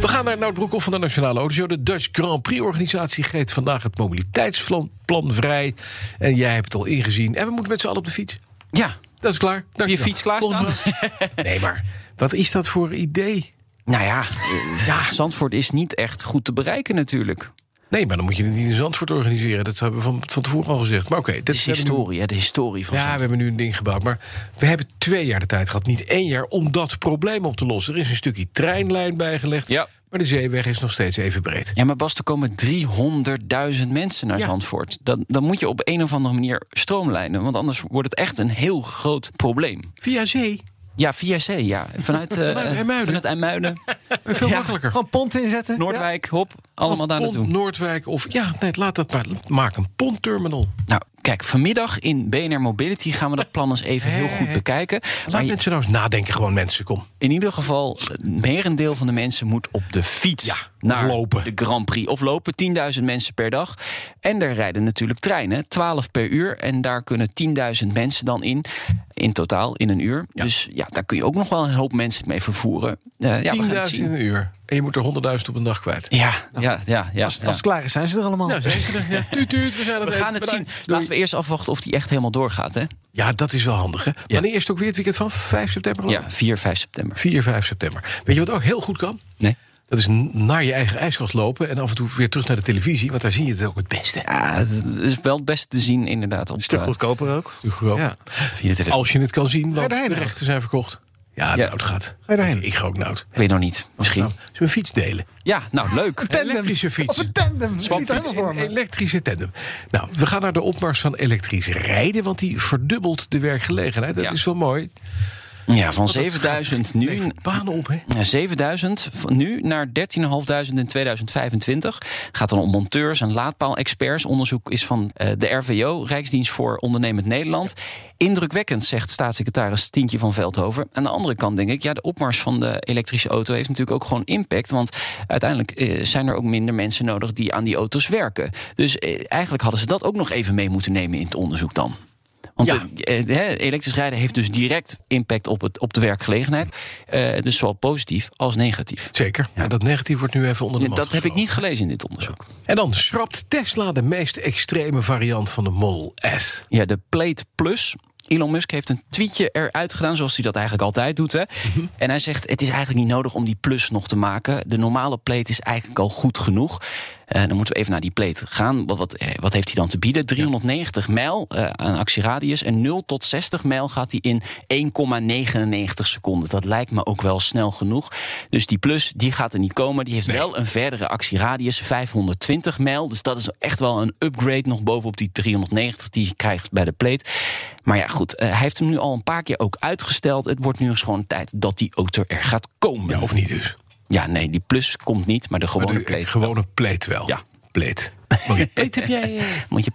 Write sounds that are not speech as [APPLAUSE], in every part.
We gaan naar Nout Broekhoff van de Nationale Autoshow. De Dutch Grand Prix-organisatie geeft vandaag het mobiliteitsplan vrij. En jij hebt het al ingezien. En we moeten met z'n allen op de fiets. Ja, Dat is klaar. Dank je fiets klaar Volgende vraag. [LAUGHS] Nee, maar wat is dat voor idee? nou ja, eh, ja, Zandvoort is niet echt goed te bereiken natuurlijk. Nee, maar dan moet je het niet in Zandvoort organiseren. Dat hebben we van, van tevoren al gezegd. Maar oké, Het is nu- historie, hè, de historie van Ja, we hebben nu een ding gebouwd. Maar we hebben twee jaar de tijd gehad. Niet één jaar om dat probleem op te lossen. Er is een stukje treinlijn bijgelegd. Ja. Maar de zeeweg is nog steeds even breed. Ja, maar Bas, er komen 300.000 mensen naar Ja. Zandvoort. Dan, dan moet je op een of andere manier stroomlijnen. Want anders wordt het echt een heel groot probleem. Via zee. Ja, via zee, ja. Vanuit, [LAUGHS] eh, Vanuit IJmuiden. Vanuit IJmuiden. Veel makkelijker. Gewoon pont inzetten. Noordwijk, hop, allemaal daar naartoe. Noordwijk of... Ja, nee, laat dat maar. Maak een pontterminal. Nou, kijk, vanmiddag in BNR Mobility gaan we dat plan eens even heel goed bekijken. Laat Maar je- mensen nou eens nadenken. Gewoon mensen, kom. in ieder geval, het merendeel van de mensen moet op de fiets Ja, naar lopen. de Grand Prix. Of lopen, 10.000 mensen per dag. En er rijden natuurlijk treinen, 12 per uur. En daar kunnen 10.000 mensen dan in, in totaal, in een uur. Dus ja, daar kun je ook nog wel een hoop mensen mee vervoeren. Eh, ja, we gaan het 10.000 in een uur. En je moet er 100.000 op een dag kwijt. Ja, ja, ja. ja, Als, ja. als het klaar is, zijn ze er allemaal. Nou, zijn ze er. Ja, tuut, tuut, we zijn We gaan het zien. Laten we eerst afwachten of die echt helemaal doorgaat. Hè? Ja, dat is wel handig, hè? Wanneer is het ook weer het weekend van 5 september? Ja, ik? 4, 5 september. 4, 5 september. Weet je wat ook heel goed kan? Nee. Dat is naar je eigen ijskast lopen en af en toe weer terug naar de televisie, want daar zie je het ook het beste. Ja, het is wel het beste te zien inderdaad. Op, Een stuk eh, goedkoper ook. Ja. de televisie. Als je het kan zien, want de rechten zijn verkocht. Ja, Ja. Nout gaat. Ga je daarheen? Ik, ga ook Nout. Ik weet nog niet. Misschien. Nou, zullen we een fiets delen? Ja, nou leuk. Tandem. elektrische fiets. Op een tandem. Helemaal voor in me. elektrische tandem. Nou, we gaan naar de opmars van elektrisch rijden, want die verdubbelt de werkgelegenheid. Dat Ja. is wel mooi. Ja, van Want dat 7000 gaat- nu. banen op, hè? Ja, 7000 van nu naar 13.500 in 2025. Gaat dan om monteurs en laadpaal-experts. Onderzoek is van eh, de RVO, Rijksdienst voor Ondernemend Nederland. Indrukwekkend, zegt staatssecretaris Tientje van Veldhoven. Aan de andere kant denk ik, ja, de opmars van de elektrische auto heeft natuurlijk ook gewoon impact. Want uiteindelijk eh, zijn er ook minder mensen nodig die aan die auto's werken. Dus eh, eigenlijk hadden ze dat ook nog even mee moeten nemen in het onderzoek dan. Want Ja. elektrisch rijden heeft dus direct impact op, het, op de werkgelegenheid. Eh, dus zowel positief als negatief. Zeker. Ja. dat negatief wordt nu even onder de dat heb ik niet gelezen in dit onderzoek. En dan schrapt Tesla de meest extreme variant van de Model S. Ja, de Plate Plus. Elon Musk heeft een tweetje eruit gedaan, zoals hij dat eigenlijk altijd doet. Hè? En hij zegt: Het is eigenlijk niet nodig om die plus nog te maken. De normale plate is eigenlijk al goed genoeg. Eh, dan moeten we even naar die plate gaan. Wat, wat, eh, wat heeft hij dan te bieden? 390 mijl eh, aan actieradius. En 0 tot 60 mijl gaat hij in 1,99 seconden. Dat lijkt me ook wel snel genoeg. Dus die plus die gaat er niet komen. Die heeft wel een verdere actieradius, 520 mijl. Dus dat is echt wel een upgrade nog bovenop die 390 die je krijgt bij de plate. Maar ja, goed, hij heeft hem nu al een paar keer ook uitgesteld. Het wordt nu eens gewoon tijd dat die auto er gaat komen. Ja, of niet dus. Ja, nee, die plus komt niet, maar de Maar gewone de plate. gewone plate wel. Ja. Plate. Mooie [LAUGHS] plate heb jij. eh, Moet je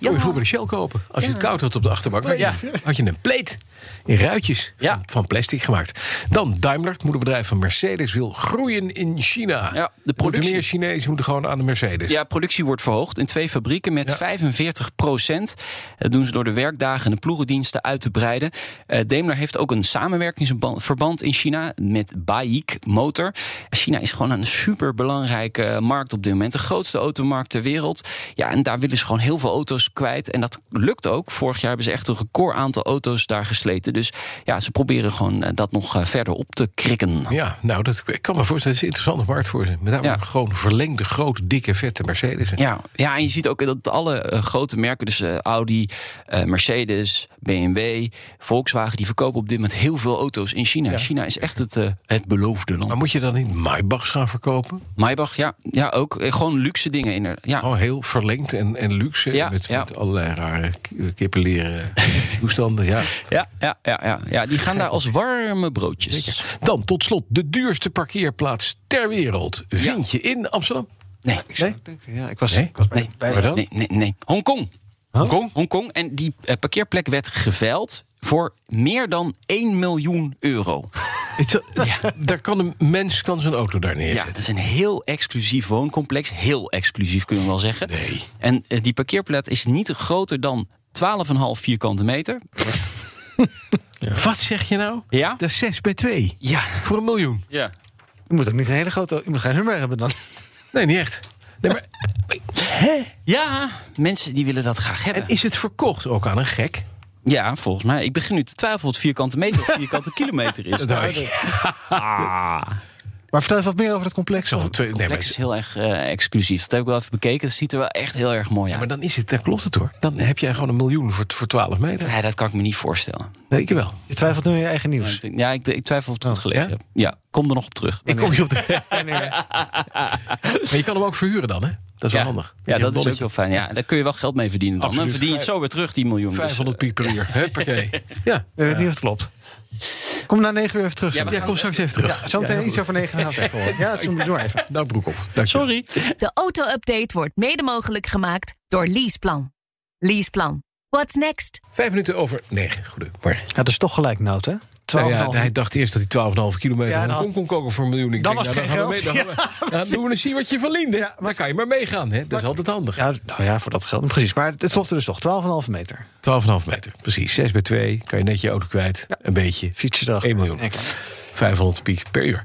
voor bij de Shell kopen. Als je het koud had op de achterbank, had je, Ja. had je een plate in ruitjes van, Ja. van plastic gemaakt. Dan Daimler, het moederbedrijf van Mercedes, wil groeien in China. Ja, de productie- meer Chinezen moeten gewoon aan de Mercedes. Ja, productie wordt verhoogd in twee fabrieken met Ja. 45 procent. Dat doen ze door de werkdagen en de ploegendiensten uit te breiden. Eh, Daimler heeft ook een samenwerkingsverband in China met BAIC Motor. China is gewoon een superbelangrijke markt op dit moment. De grootste automarkt ter wereld. Ja, en daar willen ze gewoon heel veel auto's kwijt. En dat lukt ook. Vorig jaar hebben ze echt een record aantal auto's daar gesleten. Dus ja, ze proberen gewoon eh, dat nog eh, verder op te krikken. Ja, nou, dat, ik kan me voorstellen, dat is een interessante markt voor ze. Met name Ja. gewoon verlengde, grote, dikke, vette Mercedes. Ja, ja, en je ziet ook dat alle eh, grote merken, dus Audi, Mercedes, BMW, Volkswagen, die verkopen op dit moment heel veel auto's in China. China is echt het, het beloofde land. Maar moet je dan niet Maybachs gaan verkopen? Maybach, ja, ja ook. Gewoon luxe dingen in er. Ja. Gewoon heel verlengd en, en luxe. Ja, met, ja. met allerlei rare k- kippenleren [LAUGHS] toestanden. Ja. Ja, ja, ja, ja, die gaan daar als warme broodjes. Dan tot slot de duurste parkeerplaats ter wereld. Vind je in Amsterdam? Nee, Ik denken, ja, ik was, Nee? ik was bij, Nee. bij nee, nee, nee. Hongkong. Hongkong? Hongkong. En die eh, parkeerplek werd geveild voor meer dan 1 miljoen euro. Het is- Daar kan een mens kan zijn auto daar Ja, neerzetten. het is een heel exclusief wooncomplex. Heel exclusief kunnen we wel zeggen. Nee. En eh, die parkeerplek is niet groter dan 12,5 vierkante meter. [LAUGHS] Wat zeg je nou? Ja? Dat is 6 bij 2. Ja. Voor een miljoen. Ja. Je moet ook niet een hele grote... Je moet geen hummer hebben dan. Nee, niet echt. Nee, maar, Ja, mensen die willen dat graag hebben. en is het verkocht ook aan een gek? Ja, volgens mij. Ik begin nu te twijfelen of het vierkante meter of vierkante [LAUGHS] kilometer is. Dat ik. Maar vertel even wat meer over het complex. Zal het twee- nee, maar, complex is heel erg eh, exclusief. Dat heb ik wel even bekeken. Het ziet er wel echt heel erg mooi maar uit. dan is het, dan klopt het hoor. Dan heb jij gewoon een miljoen voor, voor 12 meter. Nee, dat kan ik me niet voorstellen. Nee, ik wel. Je twijfelt nu in je eigen Ja, nieuws. ja, ik, ik twijfel of ik het goed gelezen ja? heb. Ja, kom er nog op terug. Ik kom je op de. [LAUGHS] maar je kan hem ook verhuren dan, hè? Dat is wel ja, handig. ja, dat is ook heel fijn. Ja, daar kun je wel geld mee verdienen dan. Dan verdien je het zo weer terug, die miljoen. Dus, 500 piek per uur. Huppakee. [LAUGHS] Ja. Ik weet niet of het klopt. Kom na negen uur even terug. Ja, we ja, kom straks even terug. gaan? Zometeen iets over negen horen. Ja, dat doe even. Nou, Broekhoff. Sorry. De auto-update wordt mede mogelijk gemaakt door Leaseplan. Leaseplan. What's next? Vijf minuten over negen. Goedemorgen. Ja, dat is toch gelijk nood, hè? Nou 12,5. ja, hij dacht eerst dat hij 12,5 kilometer Ja, van dan- Hongkong kon koken voor een miljoen. Ik Dan denk, was nou, dan geen mee- geld. Dan, [LAUGHS] dan doen we eens zien wat je verdiende. Ja, maar- dan kan je maar meegaan. Hè? Dat is altijd handig. 12,5 Ja, nou ja, voor dat geld. Precies. Maar het klopte dus toch. 12,5 meter. meter. Precies. 6 bij 2. Kan je net je auto kwijt. Een beetje. Erachter. 1 miljoen. Ja, klaar. 500 piek per uur.